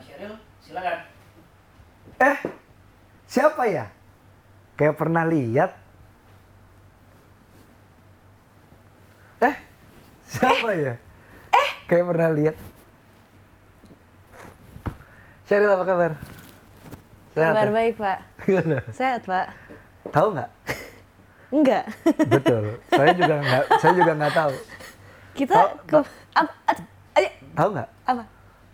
Sheryl, silakan. Eh, siapa ya? Kayak pernah lihat. Eh, siapa ya? Eh, kayak pernah lihat. Sheryl apa kabar? Sehat Kabar ya? baik, Pak. Gimana? Sehat, Pak. Tahu nggak? Enggak. Betul. Saya juga nggak. Saya juga nggak tahu. Kita Oh, ke apa? Tahu nggak? apa?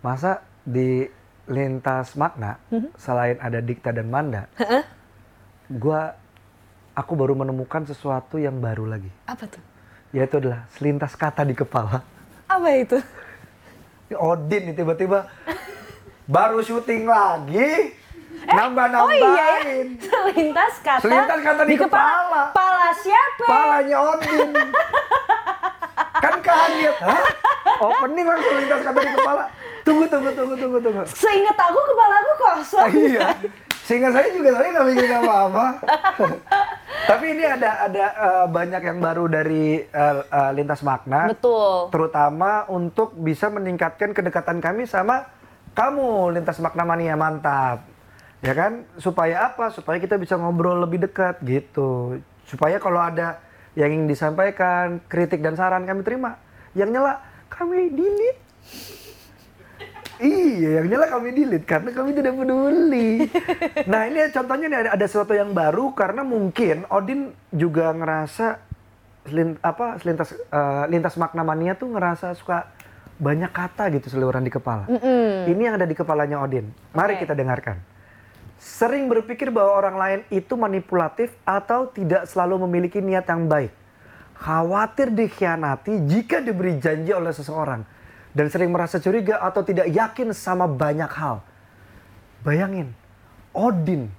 Masa di lintas makna selain ada dikta dan manda, gua aku baru menemukan sesuatu yang baru lagi, Apa tuh? yaitu adalah selintas kata di kepala. Apa itu? Ini Odin nih tiba-tiba baru syuting lagi, nambah Oh iya ya. Selintas kata. Selintas kata di kepala. Kepala siapa? Kepalanya Odin. kan kaget, hah? Opening langsung lintas kata di kepala. Tunggu, tunggu, tunggu, tunggu, tunggu. Seingat aku kepala aku kosong. iya. Sehingga saya juga saya nggak mikirin apa-apa. Tapi ini ada ada eh, banyak yang baru dari eh, eh, lintas makna. Betul. Terutama untuk bisa meningkatkan kedekatan kami sama kamu lintas makna mania mantap. Ya kan? Supaya apa? Supaya kita bisa ngobrol lebih dekat gitu. Supaya kalau ada yang ingin disampaikan, kritik dan saran kami terima. Yang nyela kami delete. Iya, yang nyala kami delete karena kami tidak peduli. nah ini contohnya nih ada, ada sesuatu yang baru karena mungkin Odin juga ngerasa selin, apa selintas eh, lintas makna mania tuh ngerasa suka banyak kata gitu seliweran di kepala. Ini yang ada di kepalanya Odin. Mari Oke. kita dengarkan. Sering berpikir bahwa orang lain itu manipulatif atau tidak selalu memiliki niat yang baik. Khawatir dikhianati jika diberi janji oleh seseorang. Dan sering merasa curiga atau tidak yakin sama banyak hal. Bayangin, Odin.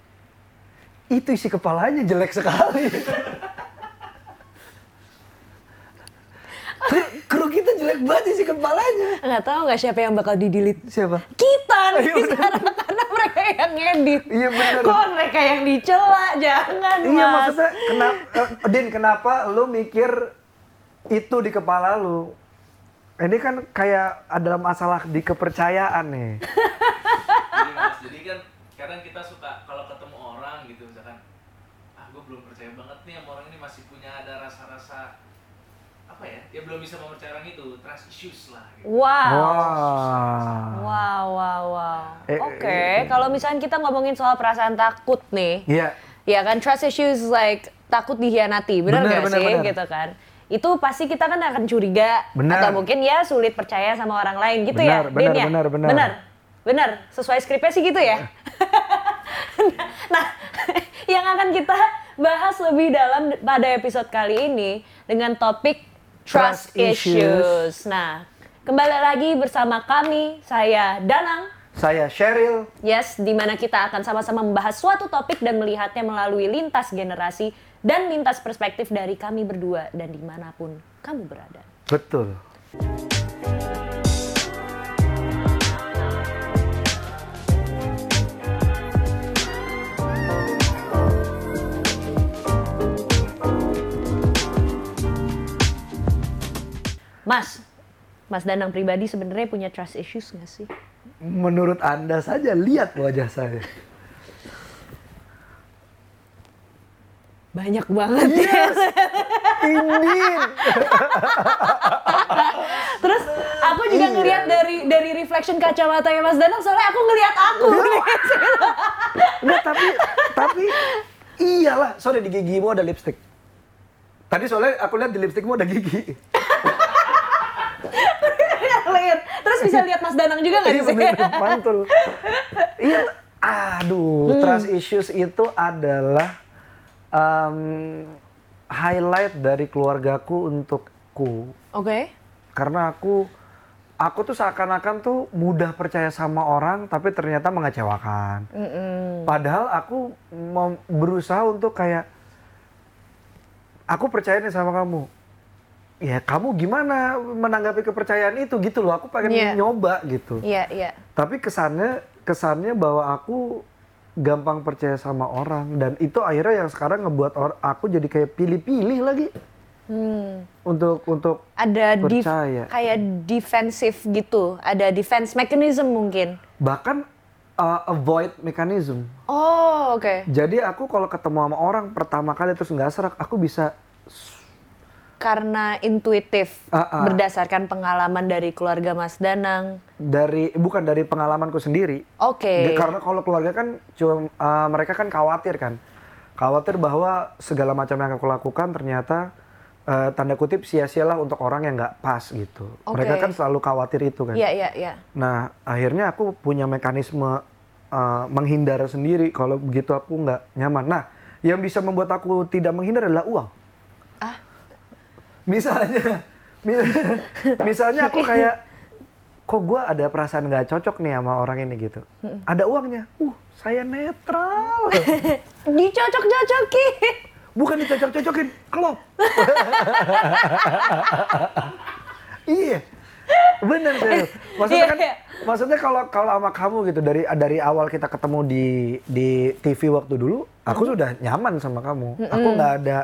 Itu isi kepalanya jelek sekali. Kru, kita jelek banget isi kepalanya. Nggak tahu nggak siapa yang bakal didelete. Siapa? Kita nih Iya, bener. sekarang karena mereka yang ngedit. Iya, bener. Kok mereka yang dicela? Jangan, Iya Mas. maksudnya kenapa Din kenapa lu mikir itu di kepala lu? Ini kan kayak ada masalah di kepercayaan nih. Jadi mas, jadi kan kadang kita suka kalau ketemu orang gitu misalkan, ah gue belum percaya banget nih sama orang ini masih punya ada rasa-rasa apa ya? Ya belum bisa mempercaya orang itu, trust issues lah. Gitu. Wow. Wah. Wow, wow, wow. Eh, Oke, eh, eh. kalau misalnya kita ngomongin soal perasaan takut nih, Iya. ya kan trust issues like takut dikhianati, benar nggak sih, benar. gitu kan? Itu pasti kita kan akan curiga Benar. atau mungkin ya sulit percaya sama orang lain gitu Benar, ya, benar, Din ya? benar, benar. benar, benar. sesuai skripnya sih gitu ya. nah, yang akan kita bahas lebih dalam pada episode kali ini dengan topik trust, Trust issues. issues. Nah, kembali lagi bersama kami, saya Danang. Saya Cheryl. Yes, di mana kita akan sama-sama membahas suatu topik dan melihatnya melalui lintas generasi dan lintas perspektif dari kami berdua dan di mana pun kamu berada. Betul. Mas, Mas Danang pribadi sebenarnya punya trust issues nggak sih? Menurut Anda saja lihat wajah saya. Banyak banget ya. Yes. Terus aku juga Iya. ngelihat dari dari reflection kacamata ya Mas Danang soalnya aku ngelihat aku nih. Enggak, tapi tapi iyalah, sorry di gigimu ada lipstick. Tadi soalnya aku lihat di lipstikmu ada gigi. Lihat. Terus bisa lihat Mas Danang juga nggak di Iya sini? bener, mantul. Iya, aduh, Hmm. trust issues itu adalah em, highlight dari keluargaku untukku. Oke. Karena aku aku tuh seakan-akan tuh mudah percaya sama orang tapi ternyata mengecewakan. Padahal aku berusaha untuk kayak aku percaya nih sama kamu. Ya kamu gimana menanggapi kepercayaan itu gitu loh. Aku pengen Iya. nyoba gitu. Iya, iya. Tapi kesannya kesannya bahwa aku gampang percaya sama orang dan itu akhirnya yang sekarang ngebuat or- aku jadi kayak pilih-pilih lagi Hmm. untuk untuk ada Percaya. kayak defensif gitu, ada defense mechanism mungkin. bahkan uh, avoid mechanism. Oh, oke. Jadi aku kalau ketemu sama orang pertama kali terus nggak serak, aku bisa Karena intuitif Ah, ah. berdasarkan pengalaman dari keluarga Mas Danang. dari bukan dari pengalamanku sendiri. Oke. Dia- Karena kalau keluarga kan cuma uh, mereka kan khawatir kan, khawatir bahwa segala macam yang aku lakukan ternyata uh, tanda kutip sia-sialah untuk orang yang nggak pas gitu. Oke. Mereka kan selalu khawatir itu kan. Iya, iya, iya. Nah akhirnya aku punya mekanisme uh, menghindar sendiri kalau begitu aku nggak nyaman. Nah yang bisa membuat aku tidak menghindar adalah uang. Misalnya, mi- misalnya aku kayak kok gue ada perasaan nggak cocok nih sama orang ini gitu. Ada uangnya, uh saya netral. Dicocok-cocokin. Bukan dicocok-cocokin, klop. iya, bener serius. Maksudnya kan, Iya, iya. maksudnya kalau kalau sama kamu gitu dari dari awal kita ketemu di di TV waktu dulu, aku sudah nyaman sama kamu. Aku nggak ada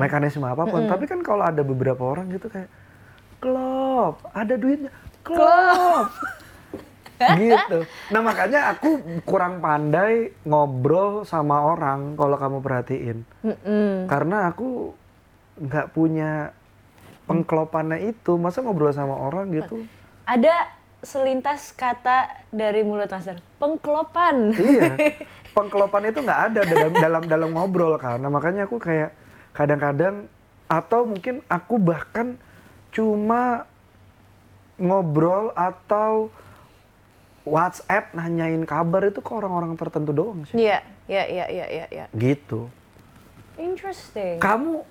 mekanisme apa pun. Tapi kan kalau ada beberapa orang gitu kayak, klop, ada duitnya, klop. gitu. Nah makanya aku kurang pandai ngobrol sama orang kalau kamu perhatiin. Mm-mm. Karena aku nggak punya pengklopannya itu. Masa ngobrol sama orang gitu? Ada selintas kata dari mulut Mas Danang. Pengklopan. iya. Pengklopan itu nggak ada dalam dalam dalam ngobrol. Nah, makanya aku kayak kadang-kadang atau mungkin aku bahkan cuma ngobrol atau WhatsApp nanyain kabar itu ke orang-orang tertentu doang sih. Iya, iya, iya, iya, iya, iya. Gitu. Interesting. Kamu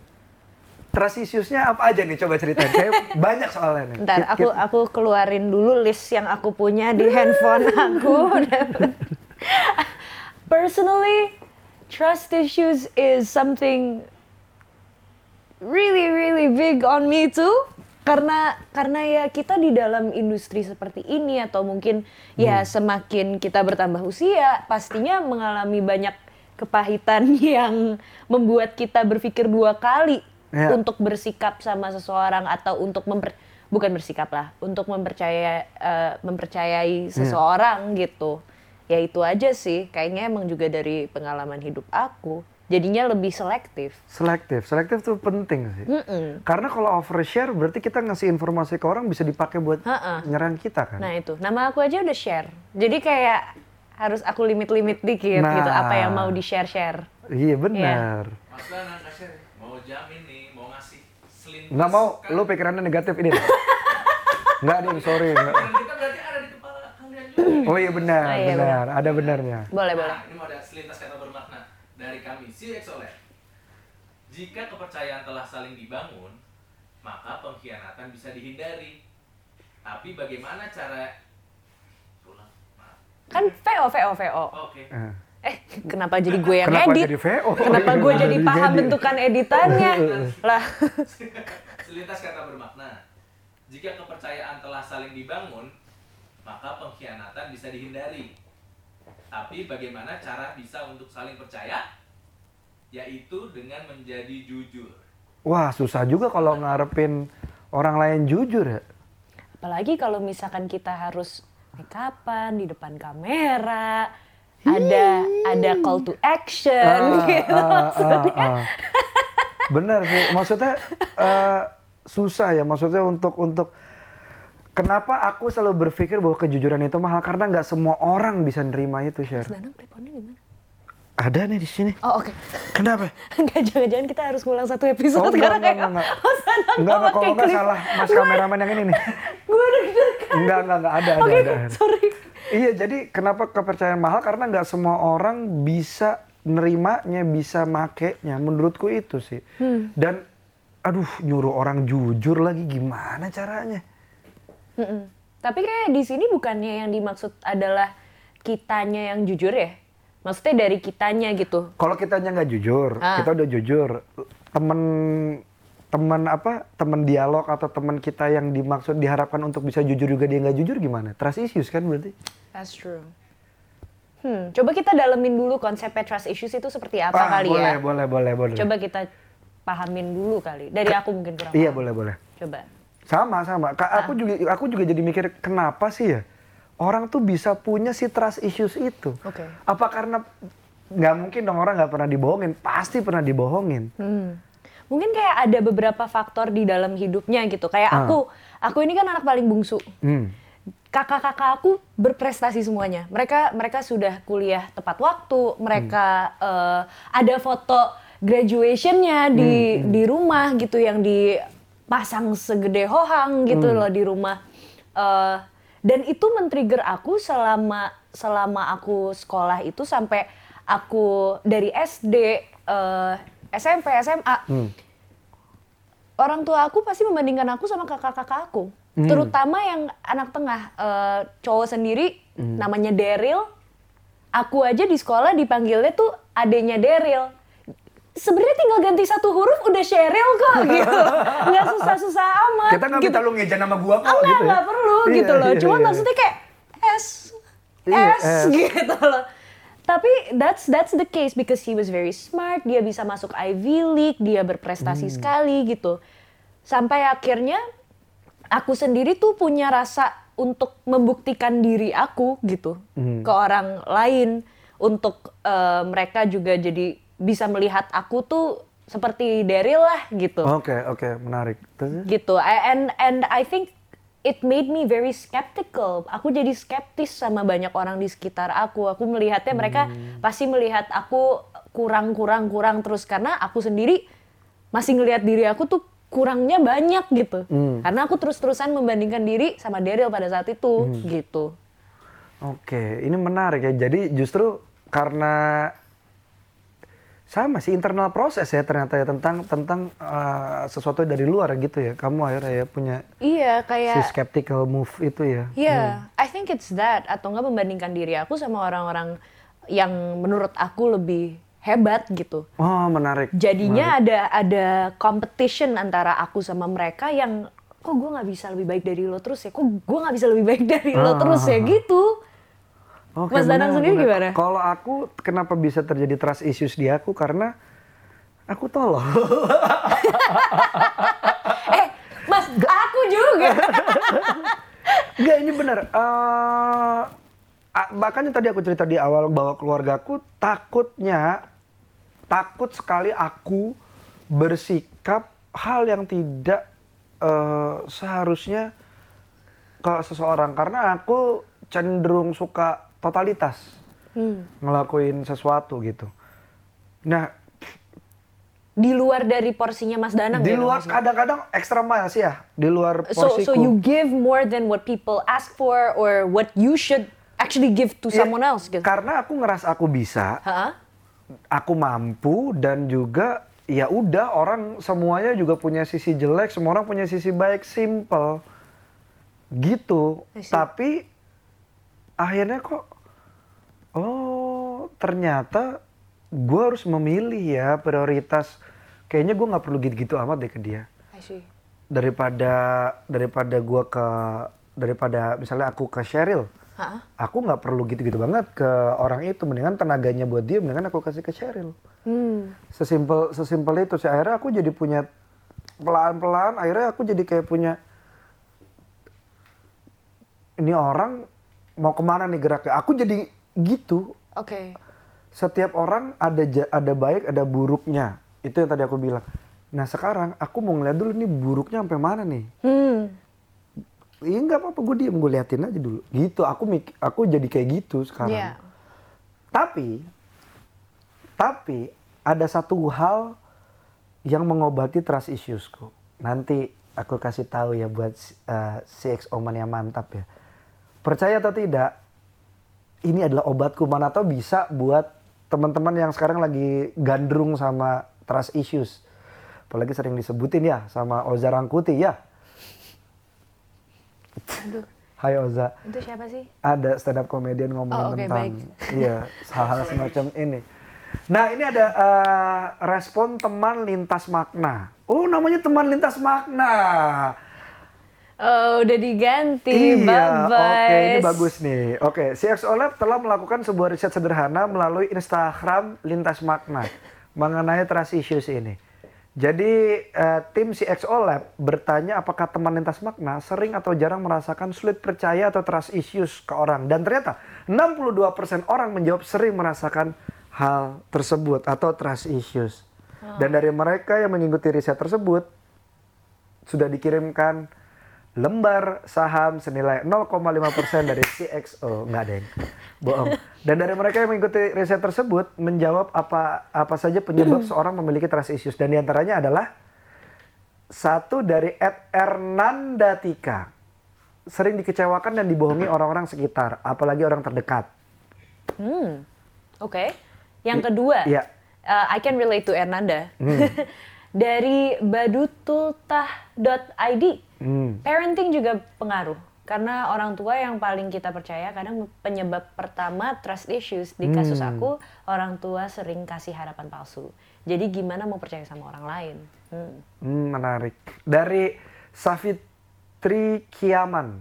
transisiusnya apa aja nih? Coba ceritain. Kayak banyak soalnya nih. Ntar Kit- aku aku keluarin dulu list yang aku punya di handphone aku. Personally, trust issues is something really really big on me too. Karena karena ya kita di dalam industri seperti ini atau mungkin ya semakin kita bertambah usia, pastinya mengalami banyak kepahitan yang membuat kita berpikir dua kali Ya. untuk bersikap sama seseorang atau untuk memper bukan bersikap lah untuk mempercaya eh, mempercayai seseorang gitu ya itu aja sih kayaknya emang juga dari pengalaman hidup aku jadinya lebih selektif Selektif. Selektif tuh penting sih. Mm-mm. Karena kalau overshare berarti kita ngasih informasi ke orang bisa dipakai buat Ha-ha. nyerang kita kan. nah itu nama aku aja udah share jadi kayak harus aku limit-limit dikit Nah. gitu apa yang mau di share share Iya benar. Mas kasih mau jamin nih, mau ngasih selintas. Nggak mau, kan- lu pikirannya negatif ini. Nggak ding, sorry. nggak. Dan kita berarti ada di kepala kalian juga. Oh iya benar, Oh iya, benar. Ada benarnya. boleh boleh Nah, ini mau ada selintas kata bermakna dari kami, si Exolet. Jika kepercayaan telah saling dibangun, maka pengkhianatan bisa dihindari. Tapi bagaimana cara. Maaf. kan VO VO VO Oke. Eh. eh kenapa jadi gue yang Kenapa edit jadi VO? kenapa gue jadi Jadi paham jadi. bentukan editannya lah Selintas kata bermakna. Jika kepercayaan telah saling dibangun, maka pengkhianatan bisa dihindari. Tapi bagaimana cara bisa untuk saling percaya? Yaitu dengan menjadi jujur. Wah, susah juga kalau ngarepin orang lain jujur ya. Apalagi kalau misalkan kita harus make upan di depan kamera, ada ada call to action gitu. ah, ah, ah. Benar sih. Maksudnya eh, susah ya. Maksudnya untuk untuk kenapa aku selalu berpikir bahwa kejujuran itu mahal karena nggak semua orang bisa nerima itu, Share. Danang teleponnya di mana? Ada nih di sini. Oh oke. Kenapa? Enggak jangan-jangan kita harus ngulang satu episode Oh, enggak, karena enggak, kayak enggak, enggak. oh, Enggak, enggak, kalau enggak salah Mas kameramen yang ini nih. Gue deg-degan. Enggak, enggak, enggak ada, ada, Oke, ada. sorry. Iya, jadi kenapa kepercayaan mahal? Karena nggak semua orang bisa nerimanya, bisa makainya. Menurutku itu sih. Hmm. Dan, aduh, nyuruh orang jujur lagi gimana caranya? Mm-mm. Tapi kayak di sini bukannya yang dimaksud adalah kitanya yang jujur ya? Maksudnya dari kitanya gitu. Kalau kitanya nggak jujur, Ah. kita udah jujur. Temen teman apa teman dialog atau teman kita yang dimaksud diharapkan untuk bisa jujur juga dia nggak jujur gimana trust issues kan berarti That's true. Hmm, coba kita dalemin dulu konsepnya trust issues itu seperti apa Ah, kali boleh ya. boleh boleh boleh Coba kita pahamin dulu kali. Dari aku mungkin kurang. iya paham. boleh boleh Coba. Sama sama. Kak, aku juga aku juga jadi mikir kenapa sih ya orang tuh bisa punya si trust issues itu? Oke. Apa karena nggak mungkin dong orang nggak pernah dibohongin, pasti pernah dibohongin. Hmm. Mungkin kayak ada beberapa faktor di dalam hidupnya gitu. Kayak Ah. aku, aku ini kan anak paling bungsu. Hmm. Kakak-kakak aku berprestasi semuanya. Mereka mereka sudah kuliah tepat waktu. Mereka eh, ada foto graduationnya di di rumah gitu yang dipasang segede hohang gitu loh di rumah. Eh, dan itu men-trigger aku selama selama aku sekolah itu sampai aku dari SD, eh, SMP, SMA orang tua aku pasti membandingkan aku sama kakak-kakak aku. Terutama yang anak tengah, eh, cowok sendiri namanya Daryl. Aku aja di sekolah dipanggilnya tuh adenya Daryl. Sebenarnya tinggal ganti satu huruf udah Cheryl kok gitu. Nggak susah-susah amat. Kita nggak gitu. minta lu ngeja nama gua kok Ah, nggak, gitu ya. nggak perlu Iya, gitu loh. iya, Cuma iya, maksudnya kayak S, Iya, S, S. gitu loh. Tapi that's that's the case because he was very smart. Dia bisa masuk Ivy League, dia Hmm. berprestasi sekali gitu. Sampai akhirnya aku sendiri tuh punya rasa untuk membuktikan diri aku gitu Hmm. ke orang lain untuk eh, mereka juga jadi bisa melihat aku tuh seperti Daryl lah gitu. Oke, oke, menarik. Terus? gitu. And and I think it made me very skeptical. Aku jadi skeptis sama banyak orang di sekitar aku. Aku melihatnya mereka pasti melihat aku kurang kurang kurang terus. Karena aku sendiri masih ngelihat diri aku tuh kurangnya banyak gitu. Karena aku terus terusan membandingkan diri sama Daryl pada saat itu gitu. Oke, ini menarik ya. Jadi justru karena sama sih internal proses ya ternyata ya tentang tentang uh, sesuatu dari luar gitu ya. Kamu akhirnya ya punya iya si kayak skeptical move itu ya. Iya, I think it's that atau enggak membandingkan diri aku sama orang-orang yang menurut aku lebih hebat gitu. Oh, menarik. Jadinya ada ada competition antara aku sama mereka yang kok gue nggak bisa lebih baik dari lo terus ya, kok gue nggak bisa lebih baik dari lo Ah. terus ya gitu. Oke, Mas Danang sendiri benar. gimana? Kalau aku kenapa bisa terjadi trust issues di aku karena aku tolol. Eh, Mas, aku juga. Enggak, ini benar. Eh, ah, makanya tadi aku cerita di awal bahwa keluargaku takutnya takut sekali aku bersikap hal yang tidak eh, seharusnya ke seseorang karena aku cenderung suka totalitas Hmm. ngelakuin sesuatu gitu. Nah, Di luar dari porsinya Mas Danang di ya, luar kadang-kadang extra miles ya, di luar So, porsiku. so you give more than what people ask for or what you should actually give to Ya, someone else gitu. Karena aku ngerasa aku bisa, Hah? aku mampu dan juga ya udah orang semuanya juga punya sisi jelek, semua orang punya sisi baik, simple. Gitu. Tapi akhirnya kok oh, ternyata gue harus memilih ya prioritas. Kayaknya gue nggak perlu gitu-gitu amat deh ke dia. Daripada daripada gue ke daripada misalnya aku ke Cheryl, Hah? aku nggak perlu gitu-gitu banget ke orang itu. Mendingan tenaganya buat dia, mendingan aku kasih ke Cheryl. Hmm. Sesimpel sesimpel itu sih. Akhirnya aku jadi punya pelan-pelan. Akhirnya aku jadi kayak punya ini orang mau ke mana nih geraknya. Aku jadi gitu. Oke. Setiap orang ada ada baik ada buruknya. Itu yang tadi aku bilang. Nah sekarang aku mau ngeliat dulu nih buruknya sampai mana nih. Hmm. Iya nggak apa-apa gue diem gue liatin aja dulu. Gitu aku mik aku jadi kayak gitu sekarang. Iya. Tapi, tapi ada satu hal yang mengobati trust issuesku. Nanti aku kasih tahu ya buat uh, CX Oman yang mantap ya. Percaya atau tidak, ini adalah obatku mana tahu bisa buat teman-teman yang sekarang lagi gandrung sama trust issues. Apalagi sering disebutin ya sama Oza Rangkuti ya. Aduh, Hai Oza itu siapa sih? ada stand up comedian ngomongin Oh, tentang baik. iya hal-hal semacam ini. Nah ini ada eh, respon teman lintas makna. Oh namanya teman lintas makna. Oh, udah diganti. iya, oke ini bagus nih. Oke, CXO Lab telah melakukan sebuah riset sederhana melalui Instagram lintas makna mengenai trust issues ini. Jadi eh, tim CXO Lab bertanya apakah teman lintas makna sering atau jarang merasakan sulit percaya atau trust issues ke orang. Dan ternyata 62% orang menjawab sering merasakan hal tersebut atau trust issues. Dan dari mereka yang mengikuti riset tersebut sudah dikirimkan lembar saham senilai 0,5% dari CXO. Enggak, Deng. Bohong. Dan dari mereka yang mengikuti riset tersebut menjawab apa apa saja penyebab seorang memiliki trust issues dan di antaranya adalah satu dari Ed Ernandatika sering dikecewakan dan dibohongi orang-orang sekitar, apalagi orang terdekat. Hmm, oke. Yang kedua, Iya. uh, I can relate to Ernanda. Dari badutultah.id, Hmm. parenting juga pengaruh. Karena orang tua yang paling kita percaya kadang penyebab pertama trust issues di kasus Hmm. aku orang tua sering kasih harapan palsu. Jadi gimana mau percaya sama orang lain? Hmm. Hmm, menarik. Dari Safitri Kiaman.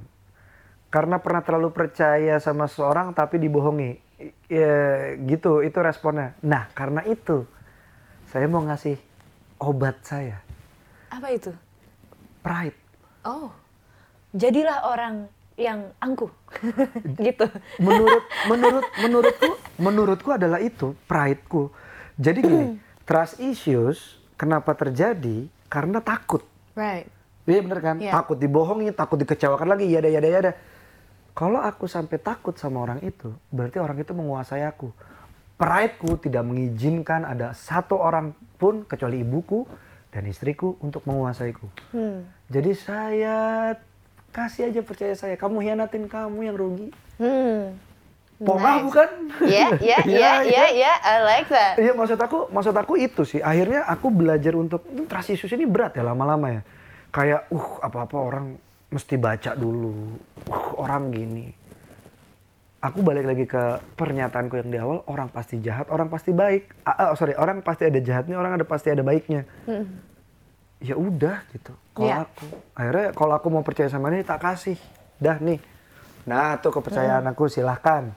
Karena pernah terlalu percaya sama seseorang tapi dibohongi. Ya, gitu, itu responnya. Nah, karena itu saya mau ngasih obat saya. Apa itu? Pride. Oh, jadilah orang yang angkuh, gitu. Menurut menurut menurutku menurutku adalah itu prideku. Jadi gini, trust issues kenapa terjadi? Karena takut. Right. Iya bener kan? Iya. Takut dibohongi, takut dikecewakan lagi, yada yada yada. Kalau aku sampai takut sama orang itu, berarti orang itu menguasai aku. Prideku tidak mengizinkan ada satu orang pun kecuali ibuku dan istriku untuk menguasaiku. Hmm. Jadi saya kasih aja percaya saya, kamu hianatin kamu yang rugi. Hmm. Pongah Nice. bukan? Ya, ya, Iya, ya, ya, ya, I like that. Iya maksud aku, maksud aku itu sih. Akhirnya aku belajar untuk "Hmm, trust issues ini berat ya lama-lama ya. Kayak uh apa-apa orang mesti baca dulu. Uh orang gini. Aku balik lagi ke pernyataanku yang di awal, orang pasti jahat, orang pasti baik. Ah, ah, sorry, orang pasti ada jahatnya, orang ada pasti ada baiknya. Ya udah gitu. Kalau Iya. aku, akhirnya kalau aku mau percaya sama ini tak kasih. Dah nih. Nah tuh kepercayaan aku silahkan.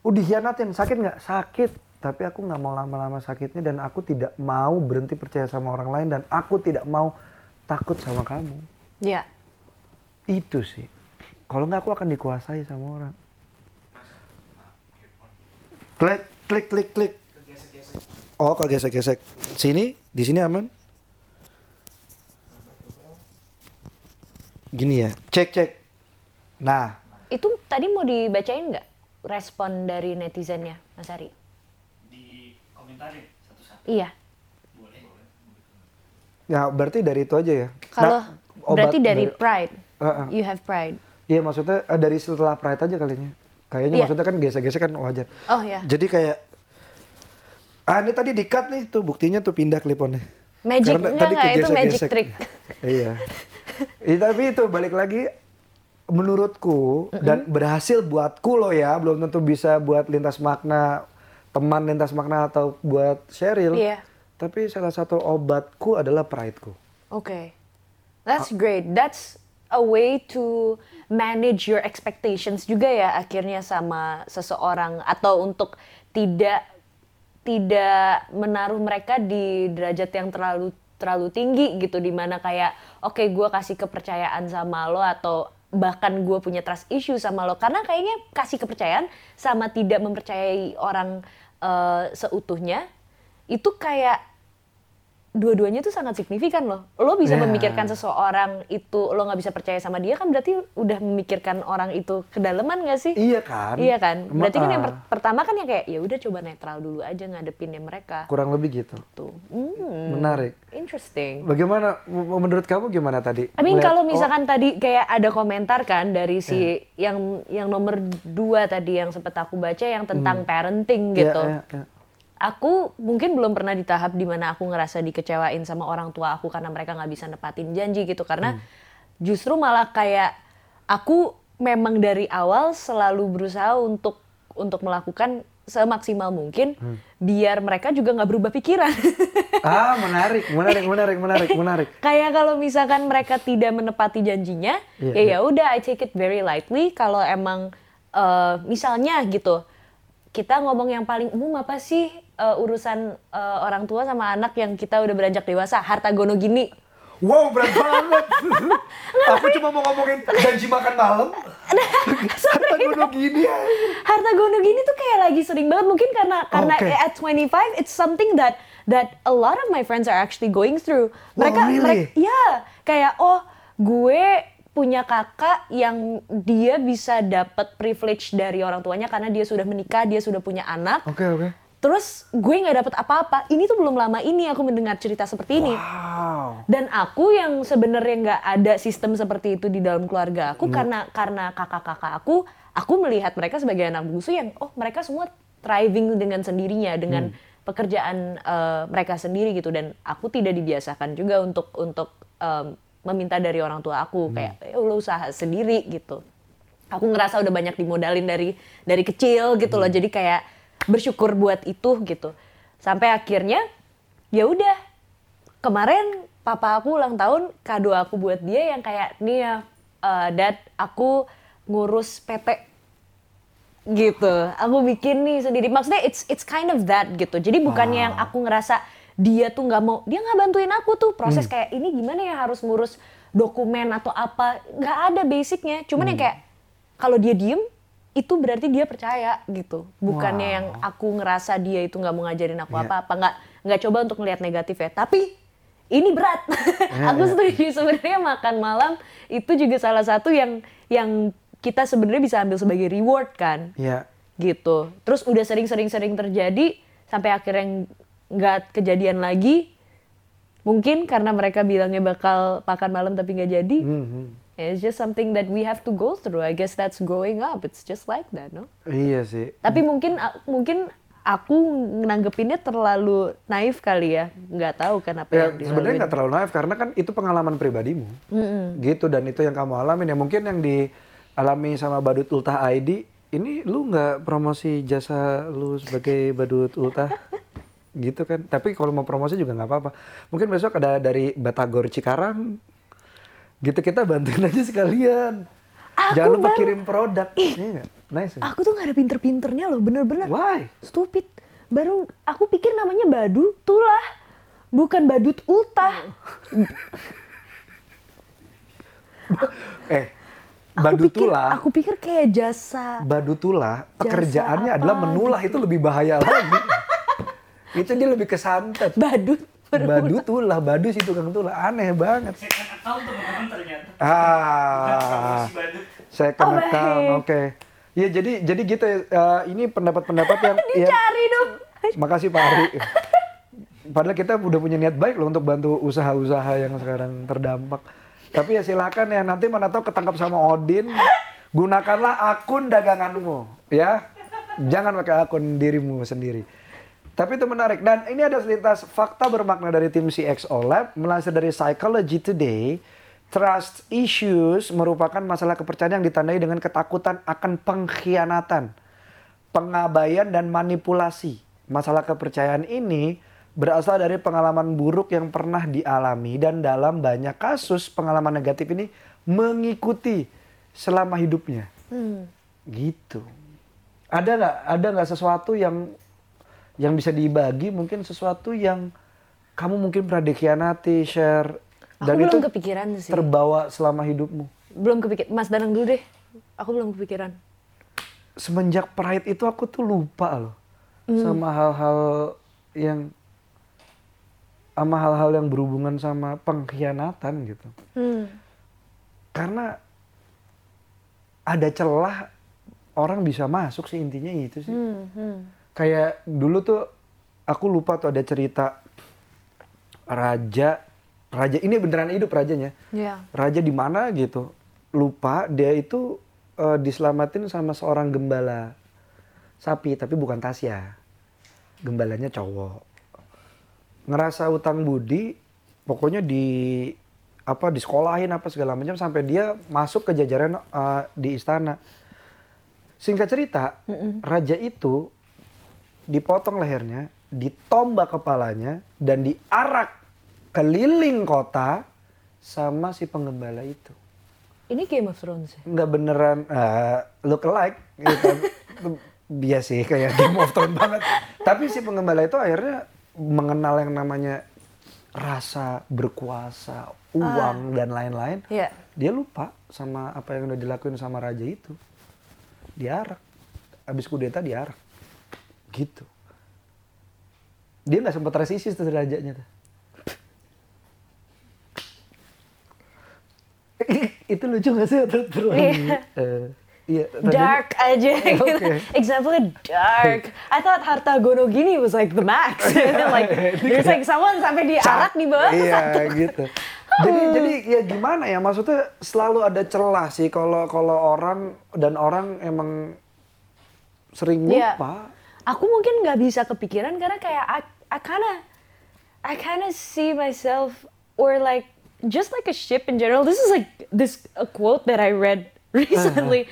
Udah hianatin, sakit nggak? Sakit. Tapi aku nggak mau lama-lama sakitnya dan aku tidak mau berhenti percaya sama orang lain dan aku tidak mau takut sama kamu. Ya. Itu sih. Kalau nggak aku akan dikuasai sama orang. Klik, klik, klik, klik. Oh, kalau gesek-gesek. Sini, di sini aman. Gini ya, cek, cek. Nah, Itu tadi mau dibacain nggak respon dari netizennya, Mas Ari? di komentarin satu-satu Iya. boleh ya berarti dari itu aja ya. Kalau Nah, berarti dari pride, Heeh. you have pride. Iya maksudnya eh, dari setelah pride aja kalinya. Kayaknya Iya. maksudnya kan gesek-gesek kan wajar. Oh ya, Jadi kayak ah ini tadi di-cut nih tuh buktinya tuh pindah kliponnya. magic Karena tadi enggak itu magic trick. iya. Iya, tapi itu balik lagi menurutku dan berhasil buatku loh ya, belum tentu bisa buat lintas makna teman lintas makna atau buat Cheryl. Iya. Tapi salah satu obatku adalah prideku. Oke. That's great. That's a way to manage your expectations juga ya akhirnya sama seseorang atau untuk tidak tidak menaruh mereka di derajat yang terlalu terlalu tinggi gitu di mana kayak oke gue kasih kepercayaan sama lo atau bahkan gue punya trust issue sama lo. Karena kayaknya kasih kepercayaan sama tidak mempercayai orang eh, seutuhnya itu kayak dua-duanya tuh sangat signifikan loh. Lo bisa Ya. memikirkan seseorang itu lo nggak bisa percaya sama dia kan berarti udah memikirkan orang itu kedalaman gak sih? Iya kan? Iya kan. Berarti kan yang Ma- per- pertama kan yang kayak ya udah coba netral dulu aja ngadepinnya mereka. kurang lebih gitu. Tuh. Hmm, Menarik. Interesting. Bagaimana menurut kamu gimana tadi? I mean Melihat- kalau oh, misalkan tadi kayak ada komentar kan dari si yang yang nomor dua tadi yang sempat aku baca yang tentang parenting iya, gitu. iya, iya. Aku mungkin belum pernah di tahap di mana aku ngerasa dikecewain sama orang tua aku karena mereka nggak bisa nepatin janji gitu karena justru malah kayak aku memang dari awal selalu berusaha untuk untuk melakukan semaksimal mungkin biar mereka juga nggak berubah pikiran. Ah, menarik, menarik, menarik, menarik, menarik. kayak kalau misalkan mereka tidak menepati janjinya, Iya, ya iya. ya udah I take it very lightly. Kalau emang eh, misalnya gitu, kita ngomong yang paling umum apa sih? Eh, urusan eh, orang tua sama anak yang kita udah beranjak dewasa, harta gono gini. Wow, berat banget. Aku cuma mau ngomongin janji makan malam. Harta gunung gini ya. Harta gono gini tuh kayak lagi sering banget mungkin karena karena Oke. at 25 it's something that that a lot of my friends are actually going through. Mereka Wow, really? mereka ya kayak oh gue punya kakak yang dia bisa dapat privilege dari orang tuanya karena dia sudah menikah, dia sudah punya anak. Oke, oke. Terus gue nggak dapat apa-apa. Ini tuh belum lama ini aku mendengar cerita seperti ini. Wow. Dan aku yang sebenarnya nggak ada sistem seperti itu di dalam keluarga aku karena karena kakak-kakak aku, aku melihat mereka sebagai anak bungsu yang oh mereka semua thriving dengan sendirinya dengan pekerjaan eh, mereka sendiri gitu dan aku tidak dibiasakan juga untuk untuk em, meminta dari orang tua aku kayak "Eh, lo usaha sendiri gitu. Aku ngerasa udah banyak dimodalin dari dari kecil gitu loh. Jadi kayak bersyukur buat itu gitu. Sampai akhirnya ya udah. Kemarin papa aku ulang tahun kado aku buat dia yang kayak nih ya eh, dad aku ngurus PT gitu. Aku bikin nih sendiri. Maksudnya it's it's kind of that gitu. Jadi bukannya yang aku ngerasa dia tuh nggak mau dia nggak bantuin aku tuh. Proses kayak ini gimana ya harus ngurus dokumen atau apa? Nggak ada basicnya. Cuman yang kayak kalau dia diem itu berarti dia percaya gitu bukannya Wow. yang aku ngerasa dia itu nggak mau ngajarin aku Iya. apa-apa nggak nggak coba untuk ngelihat negatif ya tapi ini berat aku iya. setuju sebenarnya makan malam itu juga salah satu yang yang kita sebenarnya bisa ambil sebagai reward kan Iya. gitu terus udah sering-sering-sering terjadi sampai akhirnya nggak kejadian lagi mungkin karena mereka bilangnya bakal makan malam tapi nggak jadi Mhm. It's just something that we have to go through. I guess that's growing up. It's just like that no? Iya sih. tapi mungkin mungkin aku nanggepinnya terlalu naif kali ya. Nggak tahu kan apa Ya, yang sebenarnya nggak terlalu naif karena kan itu pengalaman pribadimu, gitu dan itu yang kamu alamin. Ya mungkin yang dialami sama Badut Ultah ID ini lu nggak promosi jasa lu sebagai Badut Ultah? Gitu kan? Tapi kalau mau promosi juga nggak apa-apa. Mungkin besok ada dari Batagor Cikarang, gitu kita bantuin aja sekalian. Aku Jangan lupa kirim produk, Iya nggak? Nice. ya? aku tuh nggak ada pinter-pinternya loh bener-bener Why? stupid baru aku pikir namanya badu tulah bukan badut ultah Eh, Aku Badut pikir- tulah. aku pikir kayak jasa Badutula pekerjaannya apa adalah menulah gitu. itu lebih bahaya lagi. itu dia lebih kesantet. badut Badu tulah, badu si tukang tulah, aneh banget. Second account teman-teman ternyata. Ah, badut. saya Oh, kena account, oke. Ya jadi jadi gitu ya. eh, ini pendapat-pendapat yang ya, cari dong makasih Pak Ari. Padahal kita udah punya niat baik loh untuk bantu usaha-usaha yang sekarang terdampak. Tapi ya silakan ya nanti mana tahu ketangkap sama Odin, gunakanlah akun daganganmu, ya. Jangan pakai akun dirimu sendiri. Tapi itu menarik dan ini ada selintas fakta bermakna dari tim CXO Lab melansir dari Psychology Today. Trust issues merupakan masalah kepercayaan yang ditandai dengan ketakutan akan pengkhianatan pengabaian dan manipulasi. Masalah kepercayaan ini berasal dari pengalaman buruk yang pernah dialami dan dalam banyak kasus pengalaman negatif ini mengikuti selama hidupnya. Hmm. Gitu. Ada nggak ada nggak sesuatu yang yang bisa dibagi mungkin sesuatu yang kamu mungkin pernah dikhianati share aku dan itu belum kepikiran sih terbawa selama hidupmu. belum kepikir Mas Danang dulu deh aku belum kepikiran semenjak Pride itu aku tuh lupa loh Hmm. sama hal-hal yang sama hal-hal yang berhubungan sama pengkhianatan gitu. hmm. Karena ada celah orang bisa masuk sih intinya itu sih. Hmm. Hmm. Kayak dulu tuh aku lupa tuh ada cerita raja raja ini beneran hidup rajanya. ya Raja di mana gitu. Lupa dia itu eh, diselamatin sama seorang gembala sapi tapi bukan Tasya. Gembalanya cowok. Ngerasa utang budi pokoknya di apa di sekolahin apa segala macam sampai dia masuk ke jajaran eh, di istana. Singkat cerita, raja itu dipotong lehernya, ditombak kepalanya dan diarak keliling kota sama si penggembala itu ini Game of Thrones ya? nggak beneran uh, look alike gitu. Iya sih kayak Game of Thrones banget. Tapi si pengembala itu akhirnya mengenal yang namanya rasa berkuasa, uang dan lain-lain. Iya. Dia lupa sama apa yang udah dilakuin sama raja itu. Diarak. Abis kudeta diarak. Gitu. Dia nggak sempat resisis tuh rajanya tuh. itu lucu gak sih? Iya. Eh, iya. tadi- dark aja gitu. Oke. Example dark. I thought harta gono gini was like the max. like there's like someone sampai diarak di bawah. Iya gitu. Jadi jadi ya gimana ya maksudnya selalu ada celah sih kalau kalau orang dan orang emang sering Iya. lupa. Aku mungkin nggak bisa kepikiran karena kayak I, I kinda I kinda see myself or like just like a ship in general. This is like this a quote that I read recently.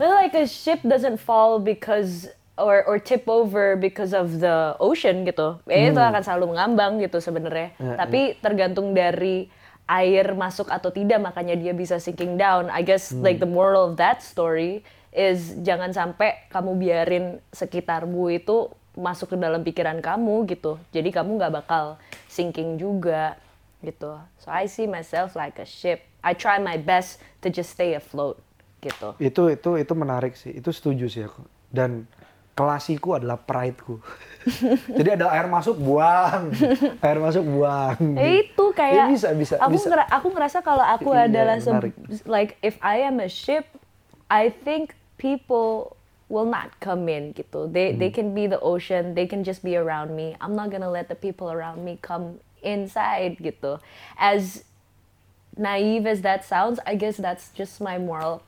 That like a ship doesn't fall because or or tip over because of the ocean gitu. Eh, Itu akan selalu mengambang gitu sebenarnya. Hmm. Iya, Tapi tergantung dari air masuk atau tidak makanya dia bisa sinking down. I guess Hmm. like the moral of that story is jangan sampai kamu biarin sekitarmu itu masuk ke dalam pikiran kamu gitu. Jadi kamu nggak bakal sinking juga gitu. So I see myself like a ship. I try my best to just stay afloat gitu. Itu itu itu menarik sih. Itu setuju sih aku. Dan kelasiku adalah prideku. Jadi ada air masuk buang, air masuk buang. Itu kayak Ya, bisa bisa aku bisa. ngera- aku ngerasa kalau aku Iya, adalah menarik. like if I am a ship I think people will not come in gitu. They Hmm. they can be the ocean they can just be around me. I'm not gonna let the people around me come inside gitu. As naive as that sounds I guess that's just my moral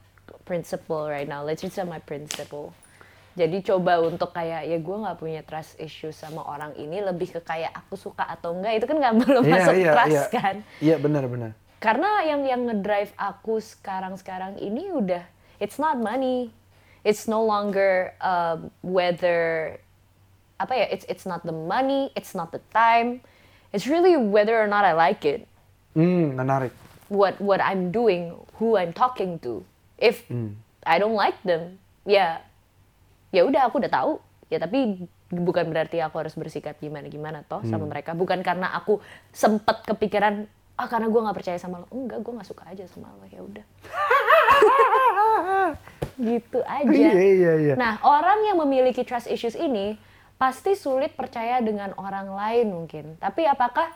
principle right now. Let's just say my principle. Jadi coba untuk kayak ya gue nggak punya trust issue sama orang ini lebih ke kayak aku suka atau enggak itu kan nggak belum Iya, masuk iya, trust iya. kan? Iya benar benar. karena yang yang ngedrive aku sekarang sekarang ini udah it's not money it's no longer um, whether apa ya it's it's not the money it's not the time it's really whether or not I like it Hmm, menarik. what what I'm doing, who I'm talking to. If Hmm. I don't like them, ya ya udah aku udah tahu. Ya tapi bukan berarti aku harus bersikap gimana gimana toh sama Hmm. mereka. Bukan karena aku sempet kepikiran ah karena gue nggak percaya sama lo. Enggak, gue nggak suka aja sama lo. Ya udah. gitu aja. Iya iya iya. Nah, orang yang memiliki trust issues ini pasti sulit percaya dengan orang lain mungkin. Tapi apakah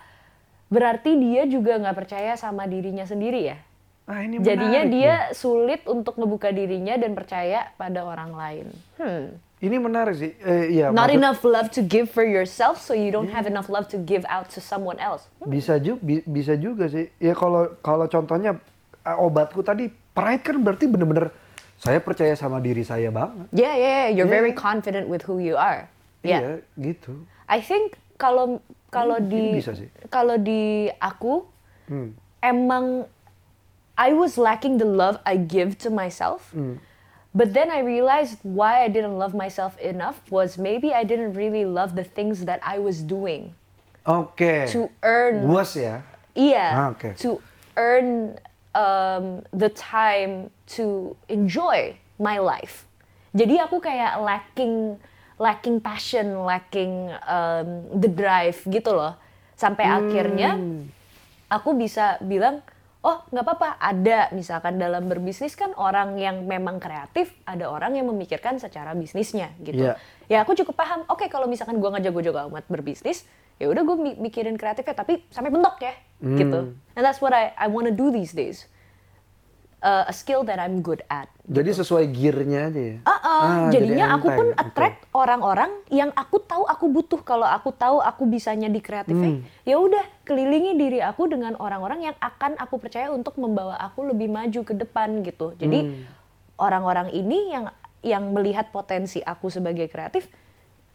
berarti dia juga nggak percaya sama dirinya sendiri ya? Ah, ini Jadinya menarik dia nih. sulit untuk ngebuka dirinya dan percaya pada orang lain. Hmm. Ini menarik sih. Eh, iya. Not maksud- enough love to give for yourself, so you don't have enough love to give out to someone else. Bisa juga, bisa juga sih. Ya kalau kalau contohnya eh, obatku tadi pride kan berarti bener-bener saya percaya sama diri saya banget. Yeah, yeah, yeah. You're Yeah. very confident with who you are. Yeah. Iya, gitu. I think kalau kalau Hmm, di kalau di aku Hmm. emang I was lacking the love I give to myself. Hmm. But then I realized why I didn't love myself enough was maybe I didn't really love the things that I was doing Oke. to earn Buas ya. Iya, Ah, oke. to earn um, the time to enjoy my life. Jadi aku kayak lacking, lacking passion, lacking um, the drive gitu loh. Sampai akhirnya aku bisa bilang, oh nggak apa-apa. Ada misalkan dalam berbisnis kan orang yang memang kreatif, ada orang yang memikirkan secara bisnisnya gitu. Iya. Ya aku cukup paham. Oke kalau misalkan gua nggak jago-jago amat berbisnis, ya udah gue mikirin kreatifnya tapi sampai mentok ya gitu. And that's what I I want to do these days. Uh, a skill that I'm good at. Jadi sesuai gearnya aja ya. Ah, ah, Ah, jadinya jadi aku pun attract orang-orang yang aku tahu aku butuh kalau aku tahu aku bisanya di kreatifnya. Hmm. Ya udah kelilingi diri aku dengan orang-orang yang akan aku percaya untuk membawa aku lebih maju ke depan gitu. Jadi Hmm. orang-orang ini yang yang melihat potensi aku sebagai kreatif,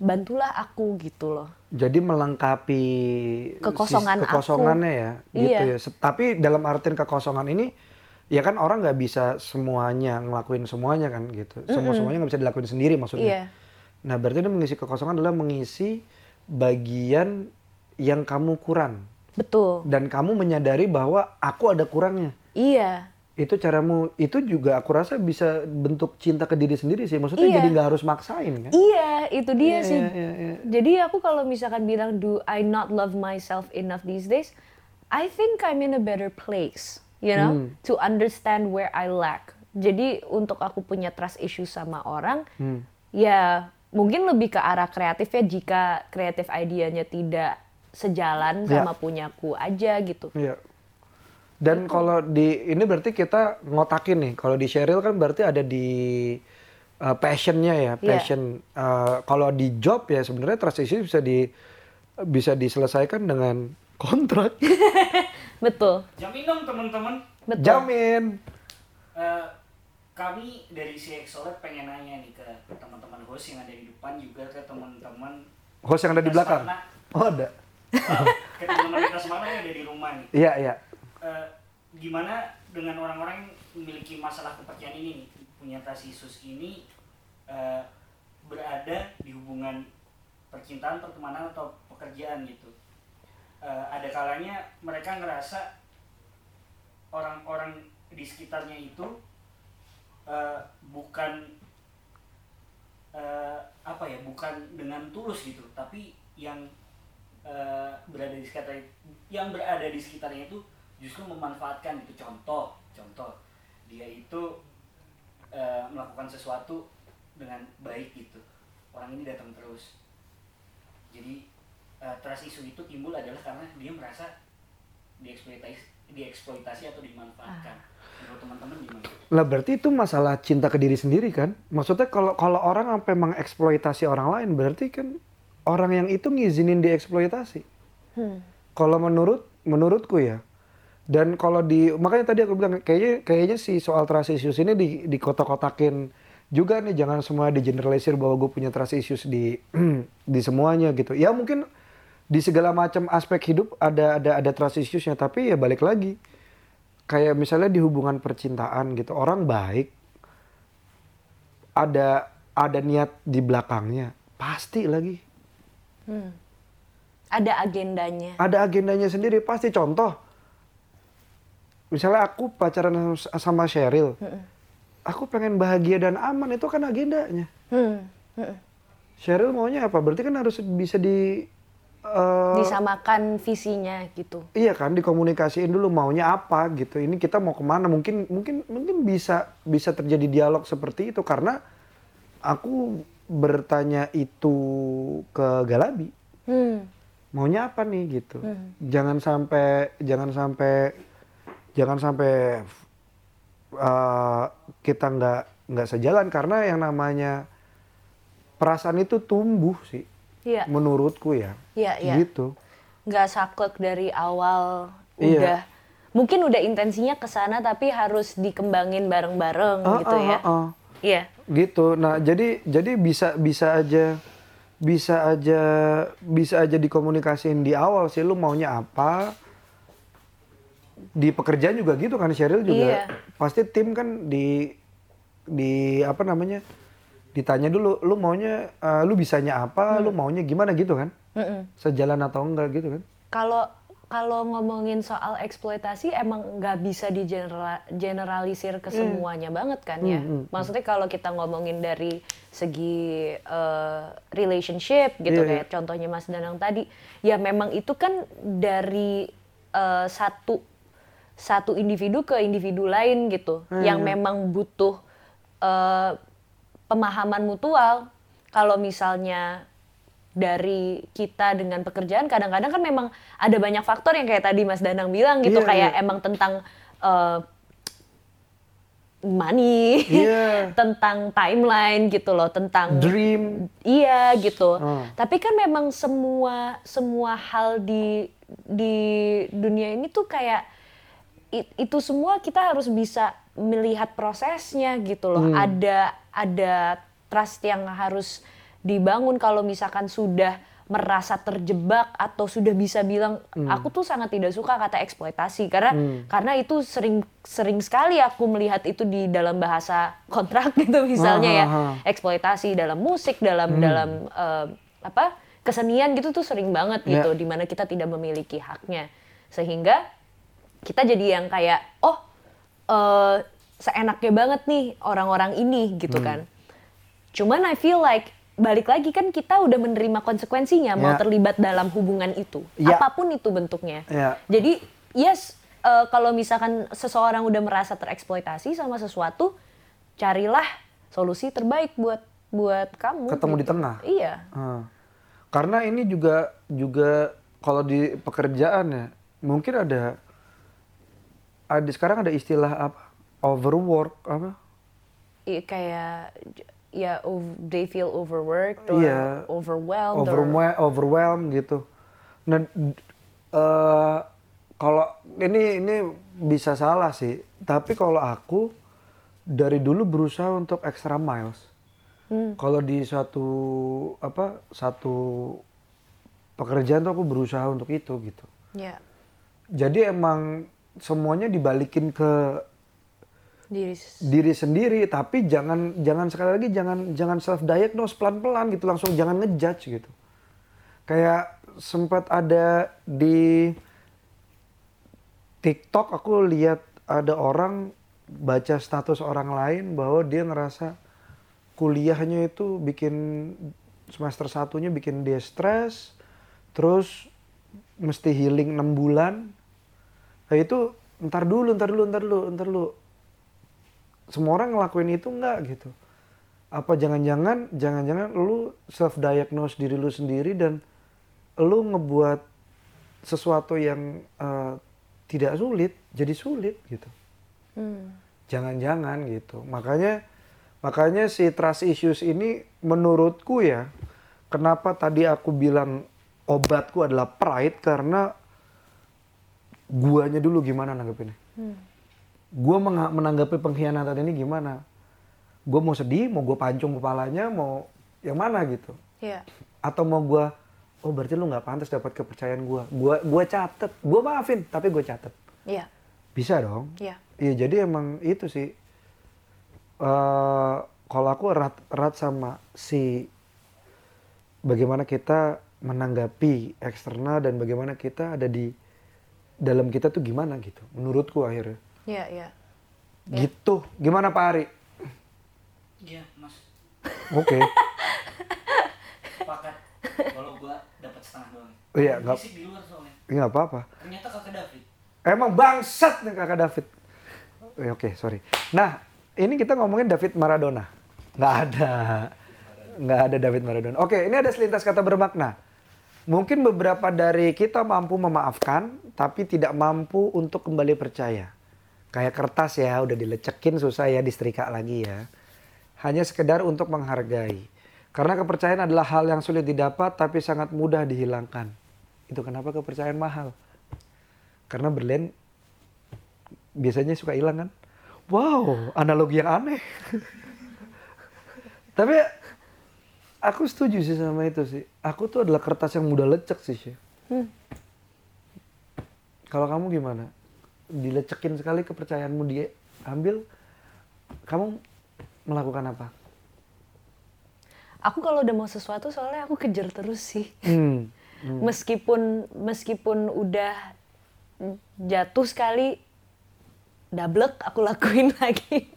bantulah aku gitu loh. Jadi melengkapi Kekosongan sis- kekosongannya aku. ya, gitu Iya. ya. Tapi dalam artian kekosongan ini, ya kan orang nggak bisa semuanya ngelakuin semuanya kan gitu. Semua semuanya nggak bisa dilakuin sendiri maksudnya. Iya. Nah berarti dia mengisi kekosongan adalah mengisi bagian yang kamu kurang Betul. dan kamu menyadari bahwa aku ada kurangnya. Iya. Itu caramu itu juga aku rasa bisa bentuk cinta ke diri sendiri sih maksudnya Iya. jadi nggak harus maksain kan Iya, itu dia Iya, sih. iya, iya, iya. Jadi aku kalau misalkan bilang do I not love myself enough these days, I think I'm in a better place, you know, Hmm. to understand where I lack. Jadi untuk aku punya trust issue sama orang, Hmm. ya mungkin lebih ke arah kreatif ya jika kreatif idenya tidak sejalan Ya. sama punyaku aja gitu. Iya. Dan kalau di ini berarti kita ngotakin nih. Kalau di Cheryl kan berarti ada di uh, passionnya ya, Iya. passion. Uh, kalau di job ya sebenarnya trust issue bisa di bisa diselesaikan dengan kontrak. Betul, Jamin dong teman-teman. betul. Jamin. Eh, kami dari si Exolet pengen nanya nih ke teman-teman host yang ada di depan juga ke teman-teman Host yang ada di belakang. Oh ada. Eh, ke teman-teman kita Semarna yang ada di rumah nih. Iya iya. Eh, gimana dengan orang-orang yang memiliki masalah kepercayaan ini punya trust issues ini eh, berada di hubungan percintaan, pertemanan atau pekerjaan gitu. Eh, ada kalanya mereka ngerasa orang-orang di sekitarnya itu eh, bukan eh, apa ya, bukan dengan tulus gitu, tapi yang eh, berada di sekitar yang berada di sekitarnya itu justru memanfaatkan itu contoh contoh dia itu eh, melakukan sesuatu dengan baik gitu orang ini datang terus jadi eh, trust issue itu timbul adalah karena dia merasa dieksploitasi dieksploitasi atau dimanfaatkan menurut teman-teman gimana? Lah berarti itu masalah cinta ke diri sendiri kan? Maksudnya kalau kalau orang sampai mengeksploitasi orang lain berarti kan orang yang itu ngizinin dieksploitasi. Hmm. Kalau menurut menurutku ya. Dan kalau di makanya tadi aku bilang kayaknya kayaknya si soal trust issues ini di di kotak-kotakin juga nih jangan semua di generalisir bahwa gue punya trust issues di di semuanya gitu. Ya mungkin di segala macam aspek hidup ada ada ada trust issuesnya tapi ya balik lagi kayak misalnya di hubungan percintaan gitu orang baik ada ada niat di belakangnya pasti lagi Hmm. Ada agendanya. ada agendanya sendiri pasti contoh misalnya aku pacaran sama- Cheryl aku pengen bahagia dan aman itu kan agendanya Hmm. Hmm. Cheryl maunya apa berarti kan harus bisa di eh, Disamakan visinya gitu. iya kan dikomunikasiin dulu maunya apa gitu ini kita mau ke mana mungkin mungkin mungkin bisa bisa terjadi dialog seperti itu karena aku bertanya itu ke Galabi Hmm. maunya apa nih gitu jangan sampai jangan sampai jangan sampai uh, kita nggak nggak sejalan karena yang namanya perasaan itu tumbuh sih Iya, menurutku ya iya, iya. gitu nggak saklek dari awal Iya. udah mungkin udah intensinya ke sana tapi harus dikembangin bareng-bareng Ah, gitu ah, ya. ah, ah. Iya. gitu nah jadi jadi bisa bisa aja bisa aja bisa aja dikomunikasiin di awal sih lu maunya apa di pekerjaan juga gitu kan Cheryl juga Iya. pasti tim kan di di apa namanya ditanya dulu lu maunya eh, lu bisanya apa Hmm. lu maunya gimana gitu kan Mm-mm. sejalan atau enggak gitu kan Kalau kalau ngomongin soal eksploitasi emang nggak bisa di generalisir ke semuanya banget kan ya. Hmm, hmm, Maksudnya kalau kita ngomongin dari segi eh, relationship gitu Iya, kayak contohnya Mas Danang tadi, ya memang itu kan dari eh, satu satu individu ke individu lain gitu, Hmm. yang memang butuh eh, pemahaman mutual. Kalau misalnya dari kita dengan pekerjaan kadang-kadang kan memang ada banyak faktor yang kayak tadi Mas Danang bilang gitu Iya, kayak iya. emang tentang eh, money, Iya. tentang timeline gitu loh, tentang dream iya gitu. Oh. Tapi kan memang semua semua hal di di dunia ini tuh kayak itu semua kita harus bisa melihat prosesnya gitu loh. Hmm. Ada ada trust yang harus dibangun kalau misalkan sudah merasa terjebak atau sudah bisa bilang aku tuh sangat tidak suka kata eksploitasi. Karena karena itu sering sering sekali aku melihat itu di dalam bahasa kontrak gitu misalnya ya. Ah, ah, ah. eksploitasi dalam musik dalam dalam eh, apa kesenian gitu tuh sering banget gitu di mana kita tidak memiliki haknya. Sehingga kita jadi yang kayak oh eh, seenaknya banget nih orang-orang ini gitu Hmm. kan. Cuman I feel like balik lagi kan kita udah menerima konsekuensinya mau Ya. terlibat dalam hubungan itu, Ya. apa pun itu bentuknya. Ya. Jadi yes eh, kalau misalkan seseorang udah merasa tereksploitasi sama sesuatu, carilah solusi terbaik buat buat kamu. Ketemu di gitu. tengah. Iya. Ah. Karena ini juga juga kalau di pekerjaan ya mungkin ada ada sekarang ada istilah apa overwork apa Iya, kayak ya they feel overworked or Iya. overwhelmed or- overwhelm overwhelm gitu. Nah eh, kalau ini ini bisa salah sih, tapi kalau aku dari dulu berusaha untuk extra miles. Kalau di satu apa satu pekerjaan tuh aku berusaha untuk itu gitu. ya Jadi emang semuanya dibalikin ke diri diri sendiri tapi jangan jangan sekali lagi jangan jangan self diagnose pelan-pelan gitu langsung jangan ngejudge gitu. Kayak sempat ada di TikTok aku lihat ada orang baca status orang lain bahwa dia ngerasa kuliahnya itu bikin semester satunya bikin dia stres terus mesti healing 6 bulan nah itu ntar dulu ntar dulu ntar dulu ntar dulu. Semua orang ngelakuin itu enggak gitu. Apa jangan-jangan jangan-jangan lu self diagnose diri lu sendiri dan lu ngebuat sesuatu yang eh, tidak sulit jadi sulit gitu. Hmm. jangan-jangan gitu. Makanya makanya si trust issues ini menurutku ya kenapa tadi aku bilang obatku adalah pride karena guanya dulu gimana nanggepinnya. Gua menga- menanggapi pengkhianatan ini gimana? Gue mau sedih mau gue pancung kepalanya mau yang mana gitu. Ya atau mau gua oh berarti lu nggak pantas dapat kepercayaan gua. Gua gua catet. Gua maafin tapi gue catet. Ya bisa dong. Ya Iya jadi emang itu sih. eh kalau aku erat erat sama si bagaimana kita menanggapi eksternal dan bagaimana kita ada di dalam kita tuh gimana gitu. Menurutku akhirnya. ya ya Gitu. Gimana Pak Ari? Iya, Mas. Oke. Sepakat. Kalau gua dapat setengah doang. Oh iya, nggak- di luar soalnya. Nggak apa-apa. Ternyata kakak David. Emang bangsat nih kakak David. Eh, Oke, sorry. Nah, ini kita ngomongin David Maradona. Nggak ada. Nggak ada David Maradona. Oke, ini ada selintas kata bermakna. Mungkin beberapa dari kita mampu memaafkan, tapi tidak mampu untuk kembali percaya. Kayak kertas ya, udah dilecekin susah ya disetrika lagi ya. Hanya sekedar untuk menghargai. Karena kepercayaan adalah hal yang sulit didapat, tapi sangat mudah dihilangkan. Itu kenapa kepercayaan mahal. Karena berlian biasanya suka hilang kan. Wow, analogi yang aneh. Tapi aku setuju sih sama itu sih. Aku tuh adalah kertas yang mudah lecek sih. Syah. Kalau kamu gimana? Dilecekin sekali kepercayaanmu dia ambil, kamu melakukan apa? aku kalau udah mau sesuatu soalnya aku kejar terus sih Hmm. meskipun meskipun udah jatuh sekali dablek aku lakuin lagi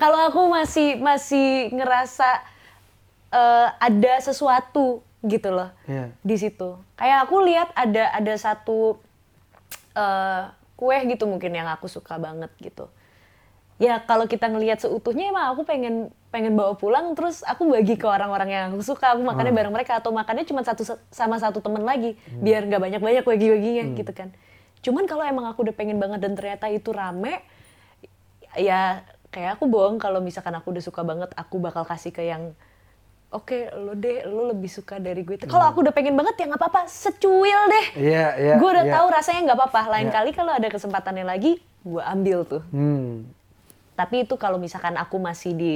kalau aku masih masih ngerasa eh, ada sesuatu gitu loh Iya. di situ. Kayak aku lihat ada ada satu eh, kue gitu mungkin yang aku suka banget gitu. Ya kalau kita ngelihat seutuhnya emang aku pengen pengen bawa pulang terus aku bagi ke orang-orang yang aku suka. Aku makannya bareng mereka atau makannya cuma satu sama satu temen lagi biar nggak banyak banyak bagi baginya gitu kan. Cuman kalau emang aku udah pengen banget dan ternyata itu rame ya kayak aku bohong kalau misalkan aku udah suka banget aku bakal kasih ke yang oke lo deh lo lebih suka dari gue kalau aku udah pengen banget ya nggak apa-apa secuil deh Iya, iya. gue udah iya. tahu rasanya nggak apa-apa lain Iya. kali kalau ada kesempatannya lagi gue ambil tuh Hmm. tapi itu kalau misalkan aku masih di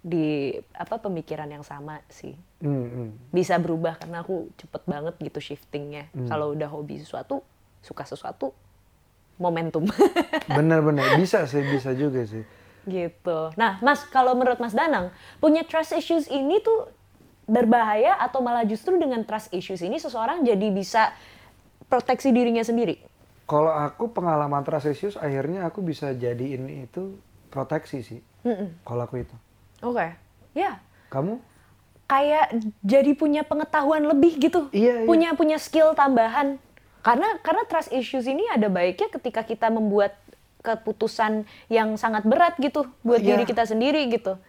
di apa pemikiran yang sama sih Hmm, hmm. bisa berubah karena aku cepet banget gitu shiftingnya Hmm. kalau udah hobi sesuatu suka sesuatu momentum Bener-bener bisa sih, bisa juga sih. Gitu nah mas kalau menurut mas Danang punya trust issues ini tuh berbahaya atau malah justru dengan trust issues ini seseorang jadi bisa proteksi dirinya sendiri Kalau aku pengalaman trust issues akhirnya aku bisa jadiin itu proteksi sih. Kalau aku itu. Oke. Ya. Kamu? Kayak jadi punya pengetahuan lebih gitu. Iya, iya. Punya punya skill tambahan. Karena karena trust issues ini ada baiknya ketika kita membuat keputusan yang sangat berat gitu buat Iya. diri kita sendiri gitu.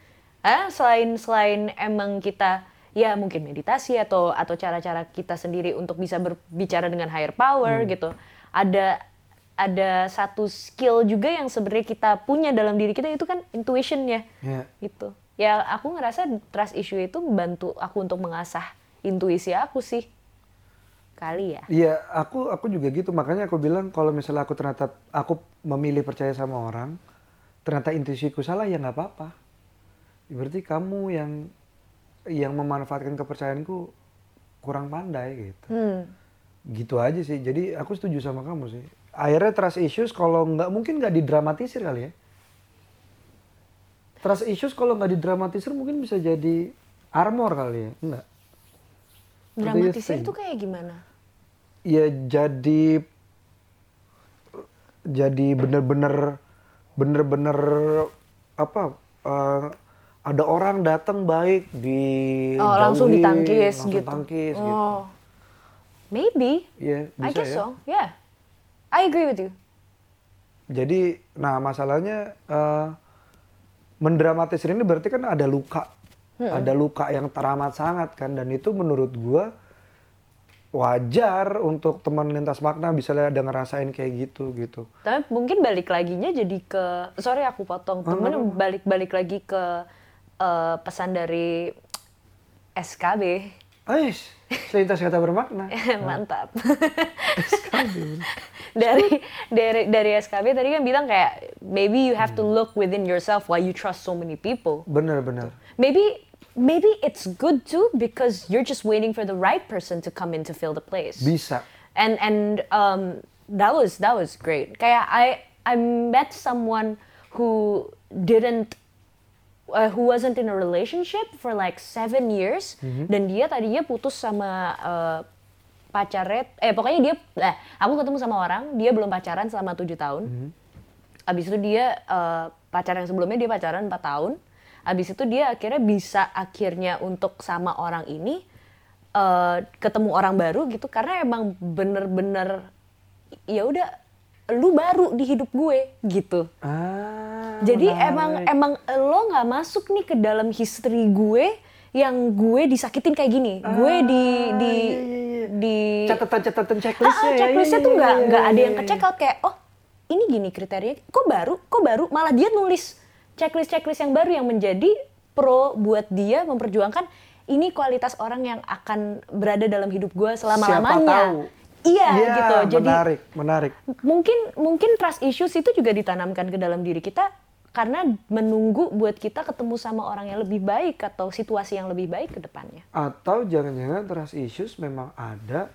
Eh, selain selain emang kita ya mungkin meditasi atau atau cara-cara kita sendiri untuk bisa berbicara dengan higher power Hmm. gitu. Ada ada satu skill juga yang sebenarnya kita punya dalam diri kita itu kan intuition ya Ya. gitu ya aku ngerasa trust issue itu membantu aku untuk mengasah intuisi aku sih kali ya Iya, aku aku juga gitu. Makanya aku bilang kalau misalnya aku ternyata aku memilih percaya sama orang, ternyata intuisiku salah ya nggak apa-apa. Berarti kamu yang yang memanfaatkan kepercayaanku kurang pandai gitu. hmm. Gitu aja sih. Jadi aku setuju sama kamu sih. Akhirnya trust issues kalau nggak mungkin nggak didramatisir kali ya. Trust issues kalau nggak didramatisir mungkin bisa jadi armor kali ya. Enggak. Dramatisir itu kayak gimana? Ya jadi jadi bener-bener bener-bener apa eh, ada orang datang baik di oh langsung ditangkis langsung gitu. tangkis gitu. Oh. Maybe. Iya, I bisa guess ya. so yeah. I agree with you. Jadi nah masalahnya eh, mendramatisir ini berarti kan ada luka ada luka yang teramat sangat kan dan itu menurut gua wajar untuk teman lintas makna bisa ada ngerasain kayak gitu gitu. Tapi mungkin balik laginya jadi ke sorry aku potong temen balik balik lagi ke eh, pesan dari SKB Ais, selintas kata bermakna. mantap. Dari dari dari SKB tadi kan bilang kayak maybe you have to look within yourself why you trust so many people. Bener-bener. Maybe maybe it's good too because you're just waiting for the right person to come in to fill the place. Bisa. and and um that was that was great. Kayak I I met someone who didn't uh, who wasn't in a relationship for like seven years. Dan dia tadinya putus sama uh, pacarnya eh pokoknya dia eh aku ketemu sama orang dia belum pacaran selama tujuh tahun. Abis itu dia uh, pacar yang sebelumnya dia pacaran 4 tahun abis itu dia akhirnya bisa akhirnya untuk sama orang ini uh, ketemu orang baru gitu karena emang bener-bener ya udah lu baru di hidup gue gitu Ah. jadi menarik. emang emang lo nggak masuk nih ke dalam history gue yang gue disakitin kayak gini gue di Ah, di iya, iya, iya. di catatan-catatan Ah, checklistnya. ah, ya, checklistnya iya, tuh nggak nggak ada yang ke check out kayak oh ini gini kriterianya kok baru kok baru malah dia nulis checklist checklist yang baru yang menjadi pro buat dia memperjuangkan ini kualitas orang yang akan berada dalam hidup gue selama Siapa lamanya tahu. iya Iya, gitu jadi menarik, menarik. mungkin mungkin trust issues itu juga ditanamkan ke dalam diri kita karena menunggu buat kita ketemu sama orang yang lebih baik atau situasi yang lebih baik ke depannya Atau jangan-jangan trust issues memang ada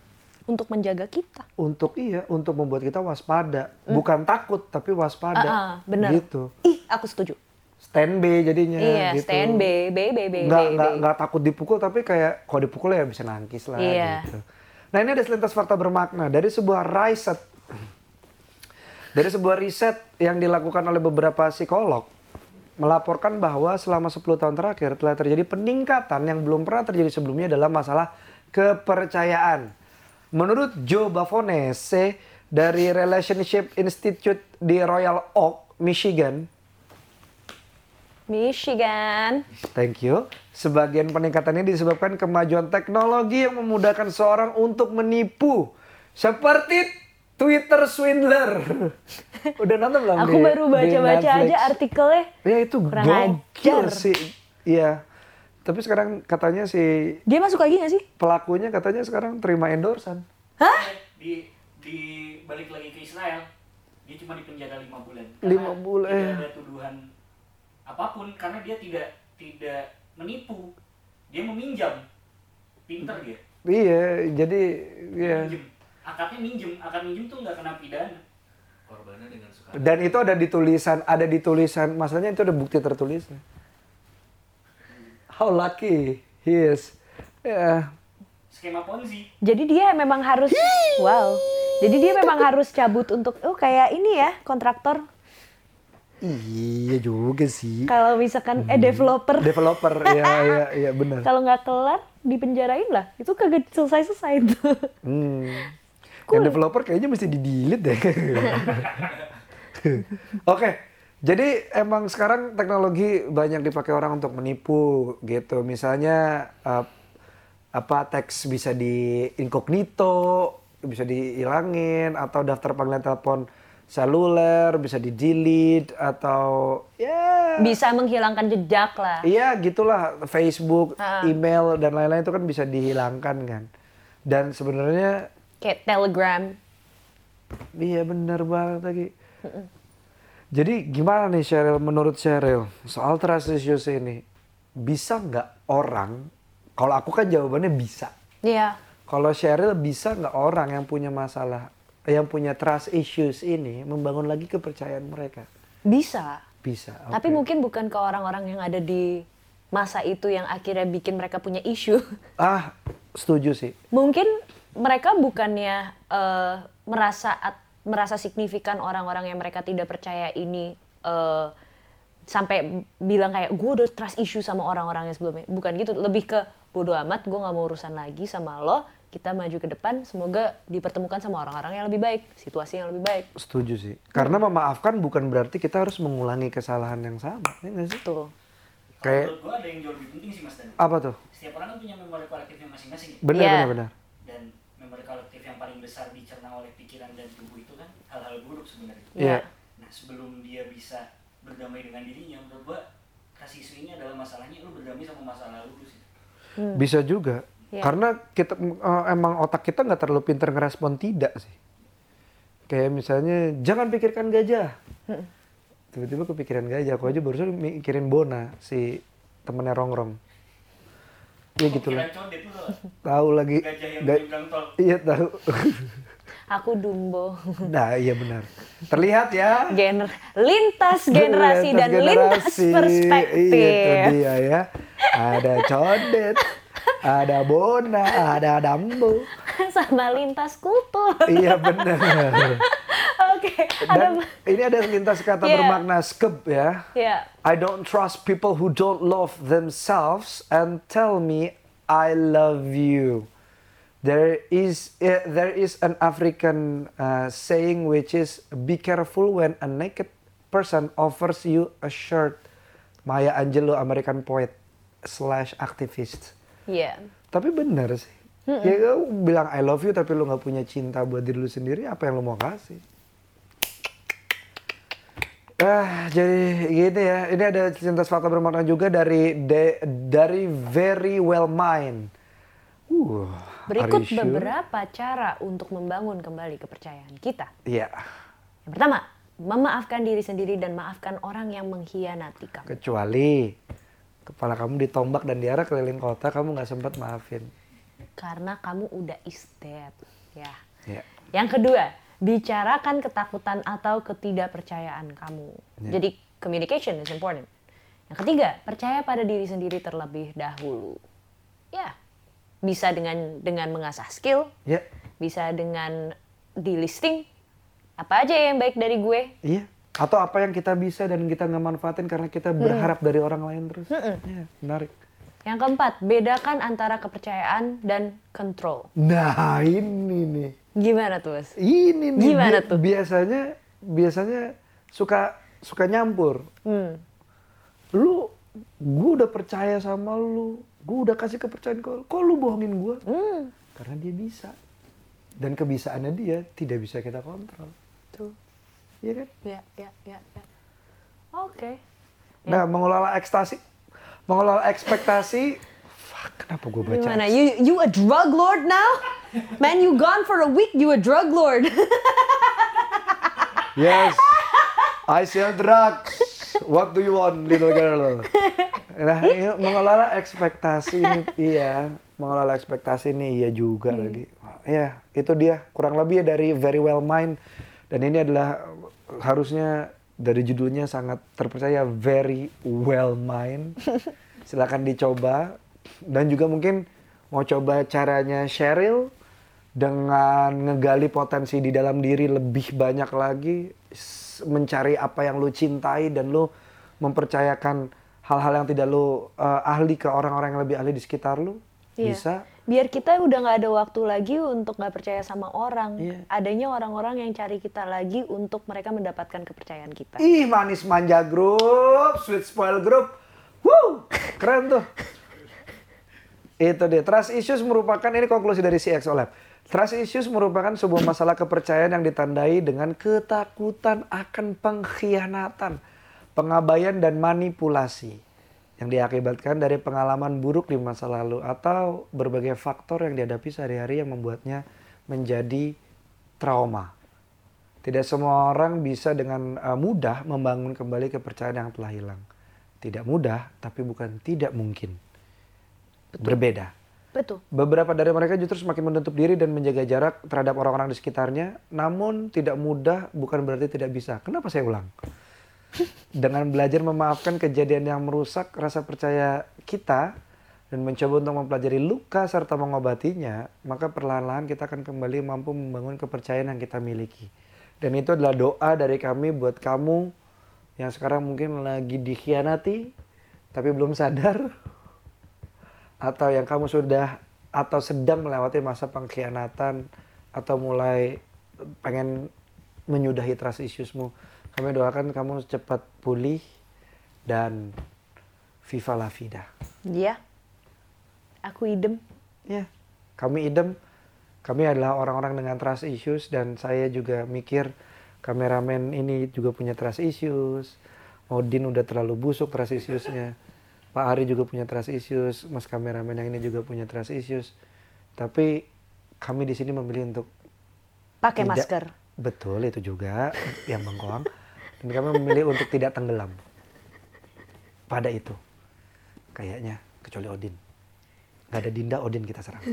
untuk menjaga kita untuk iya, untuk membuat kita waspada. Bukan takut, tapi waspada. Hmm. Ah, ah, bener. Gitu. ih aku setuju Stand B jadinya. iya gitu. stand B B B B nggak B, nggak nggak takut dipukul tapi kayak kalau dipukul ya bisa nangkis lah Iya. gitu. Nah ini ada selintas fakta bermakna dari sebuah riset dari sebuah riset yang dilakukan oleh beberapa psikolog melaporkan bahwa selama 10 tahun terakhir telah terjadi peningkatan yang belum pernah terjadi sebelumnya dalam masalah kepercayaan. Menurut Joe Bavonese dari Relationship Institute di Royal Oak, Michigan, Michigan Thank you. Sebagian peningkatan ini disebabkan kemajuan teknologi yang memudahkan seorang untuk menipu. Seperti Twitter swindler. Udah nonton belum aku di- baru baca-baca aja artikelnya Ya itu Kurang gokil ajar. sih. Iya. Tapi sekarang katanya si dia masuk lagi gak sih pelakunya katanya sekarang terima endorsan. di di balik lagi ke Israel dia cuma dipenjara lima bulan Lima bulan, tidak eh. ada tuduhan apa pun karena dia tidak tidak menipu. Dia meminjam. Pinter dia. Iya, jadi ya. minjem akadnya minjem. Akad minjem tuh nggak kena pidana. Korbannya dengan suka Dan itu ada di tulisan, ada di tulisan, masalahnya itu ada bukti tertulisnya. How lucky he is. Ya, skema ponzi. Jadi dia memang harus wow. Jadi dia memang harus cabut untuk oh kayak ini ya kontraktor. Iya juga sih. Kalau misalkan eh developer Developer, iya iya iya benar. kalau nggak kelar dipenjarain lah. Itu kagak selesai-selesai tuh. Hmm. Yang developer kayaknya mesti di delete deh. Oke, jadi emang sekarang teknologi banyak dipakai orang untuk menipu gitu. Misalnya eh, apa teks bisa di incognito, bisa dihilangin atau daftar panggilan telepon seluler bisa di delete atau ya Bisa menghilangkan jejak lah. Iya gitulah Facebook, Ah. email dan lain-lain itu kan bisa dihilangkan kan. Dan sebenarnya Kayak Telegram. iya benar banget lagi. Jadi gimana nih Cheryl menurut Cheryl soal trust issues ini bisa nggak orang? Kalau aku kan jawabannya bisa. Iya. Kalau Cheryl bisa nggak orang yang punya masalah, yang punya trust issues ini membangun lagi kepercayaan mereka? Bisa. Bisa. Tapi oke. mungkin bukan ke orang-orang yang ada di masa itu yang akhirnya bikin mereka punya isu. ah setuju sih. mungkin mereka bukannya eh, merasa at- merasa signifikan orang-orang yang mereka tidak percaya ini eh, sampai bilang kayak gue udah trust issue sama orang-orang yang sebelumnya bukan gitu lebih ke bodoh amat gue nggak mau urusan lagi sama lo kita maju ke depan semoga dipertemukan sama orang-orang yang lebih baik situasi yang lebih baik Setuju sih. Karena memaafkan bukan berarti kita harus mengulangi kesalahan yang sama. Ya nggak sih? tuh Kayak Menurut gua ada yang jauh lebih penting sih Mas Dan. apa tuh? Setiap orang kan punya memori kolektifnya masing-masing ya. Benar Iya. benar benar. Dan memori kolektif yang paling besar dicerna oleh pikiran dan tubuh itu kan hal-hal buruk sebenarnya. Iya. Nah sebelum dia bisa berdamai dengan dirinya, menurut gua kasih isu ini adalah masalahnya lu berdamai sama masa lalu lu sih. Bisa juga. Iya. Karena kita eh, emang otak kita nggak terlalu pinter ngerespon tidak sih. Kayak misalnya jangan pikirkan gajah. Tiba-tiba kepikiran gajah. Aku aja barusan mikirin Bona si temennya Rongrong. Ya gitu lah. Tahu lagi. Gajah yang Ga- menyeberang tol. Iya tahu. aku dumbo nah iya benar. Terlihat ya. Gener lintas generasi dan lintas generasi. perspektif Itu dia ya. Ada condet, ada bona, ada dambo. sama lintas kultur iya benar. oke ada Dan ini ada lintas kata Iya. bermakna skep ya. ya I don't trust people who don't love themselves and tell me I love you. There is eh, there is an African uh, saying which is be careful when a naked person offers you a shirt. Maya Angelou American poet slash activist. Iya. Tapi benar sih. Ya lu bilang I love you tapi lu nggak punya cinta buat diri lu sendiri, apa yang lu mau kasih? Ah, jadi gini ya. Ini ada cinta fakta bermakna juga dari de- dari Very Well Mind. Uh, Berikut sure? beberapa cara untuk membangun kembali kepercayaan kita. Iya. Yang pertama, memaafkan diri sendiri dan maafkan orang yang mengkhianati kamu. Kecuali kepala kamu ditombak dan diarah keliling kota, kamu nggak sempat maafin. Karena kamu udah is dead. Ya. Ya. Yang kedua, bicarakan ketakutan atau ketidakpercayaan kamu. Ya. Jadi communication is important. Yang ketiga, percaya pada diri sendiri terlebih dahulu. Ya, bisa dengan dengan mengasah skill, Ya. bisa dengan di listing apa aja yang baik dari gue. Iya. Atau apa yang kita bisa dan kita nggak manfaatin karena kita berharap dari orang lain terus. Iya, menarik. Yang keempat, bedakan antara kepercayaan dan control. Nah ini nih. Gimana tuh, Mas? Ini nih Gimana bi- tuh? biasanya biasanya suka suka nyampur. Hmm. Lu gue udah percaya sama lu, gue udah kasih kepercayaan ke lu, kok lu bohongin gue? Hmm. Karena dia bisa. Dan kebisaannya dia tidak bisa kita kontrol. Tuh. Iya kan? Ya, ya, ya, ya. Oke. Nah, mengelola ekstasi, mengelola ekspektasi, fuck, kenapa gue baca? Gimana? You you a drug lord now? Man, you gone for a week, you a drug lord. Yes, I sell drugs. What do you want, little girl? Nah, ini mengelola ekspektasi ini, iya, mengelola ekspektasi ini iya juga lagi. Ya, itu dia kurang lebih dari Very Well Mind. Dan ini adalah harusnya dari judulnya sangat terpercaya Very Well Mind. Silakan dicoba dan juga mungkin mau coba caranya Cheryl dengan ngegali potensi di dalam diri lebih banyak lagi, mencari apa yang lu cintai dan lu mempercayakan hal-hal yang tidak lu eh, ahli ke orang-orang yang lebih ahli di sekitar lu, Iya. bisa. Biar kita udah nggak ada waktu lagi untuk nggak percaya sama orang. Iya. Adanya orang-orang yang cari kita lagi untuk mereka mendapatkan kepercayaan kita. Ih, manis manja grup, sweet spoil grup. Woo, keren tuh. Itu dia. Trust issues merupakan ini konklusi dari CXO Lab. Trust issues merupakan sebuah masalah kepercayaan yang ditandai dengan ketakutan akan pengkhianatan, pengabaian dan manipulasi yang diakibatkan dari pengalaman buruk di masa lalu atau berbagai faktor yang dihadapi sehari-hari yang membuatnya menjadi trauma. Tidak semua orang bisa dengan uh, mudah membangun kembali kepercayaan yang telah hilang. Tidak mudah, tapi bukan tidak mungkin. Berbeda. Betul. Beberapa dari mereka justru semakin menutup diri dan menjaga jarak terhadap orang-orang di sekitarnya. Namun tidak mudah bukan berarti tidak bisa. Kenapa saya ulang? Dengan belajar memaafkan kejadian yang merusak rasa percaya kita dan mencoba untuk mempelajari luka serta mengobatinya, maka perlahan-lahan kita akan kembali mampu membangun kepercayaan yang kita miliki. Dan itu adalah doa dari kami buat kamu yang sekarang mungkin lagi dikhianati tapi belum sadar atau yang kamu sudah atau sedang melewati masa pengkhianatan atau mulai pengen menyudahi trust issuesmu. Kami doakan kamu cepat pulih dan viva la vida. Iya. Aku idem. Ya, kami idem. Kami adalah orang-orang dengan trust issues dan saya juga mikir kameramen ini juga punya trust issues. Odin udah terlalu busuk trust issuesnya. Pak Ari juga punya trust issues. Mas kameramen yang ini juga punya trust issues. Tapi kami di sini memilih untuk Pakai masker. Betul itu juga yang bengkoang. Dan kami memilih untuk tidak tenggelam pada itu. Kayaknya kecuali Odin. Gak ada Dinda, Odin kita serang.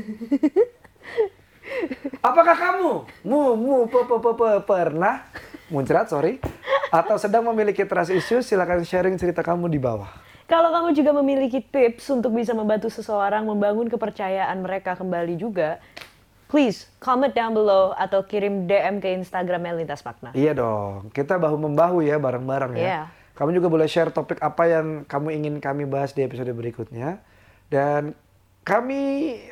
Apakah kamu mu mu pe, pe, pe, pe, pernah muncrat sorry atau sedang memiliki trust issues? Silakan sharing cerita kamu di bawah. Kalau kamu juga memiliki tips untuk bisa membantu seseorang membangun kepercayaan mereka kembali juga, please comment down below atau kirim DM ke Instagramnya Lintas Makna. Iya dong, kita bahu membahu ya bareng-bareng ya. Iya. Kamu juga boleh share topik apa yang kamu ingin kami bahas di episode berikutnya. Dan kami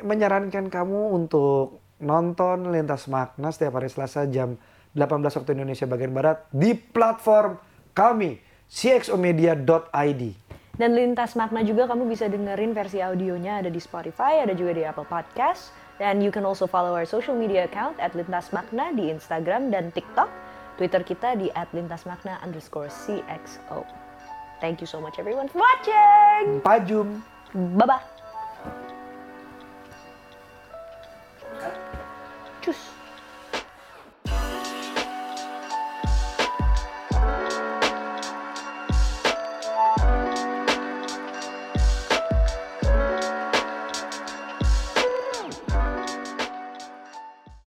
menyarankan kamu untuk nonton Lintas Makna setiap hari Selasa jam 18 waktu Indonesia bagian Barat di platform kami cxomedia.id. Dan Lintas Makna juga kamu bisa dengerin versi audionya ada di Spotify, ada juga di Apple Podcast. Dan you can also follow our social media account at Lintas Makna di Instagram dan TikTok. Twitter kita di at lintasmakna underscore CXO. Thank you so much everyone for watching. Pajum. Bye-bye. Cus.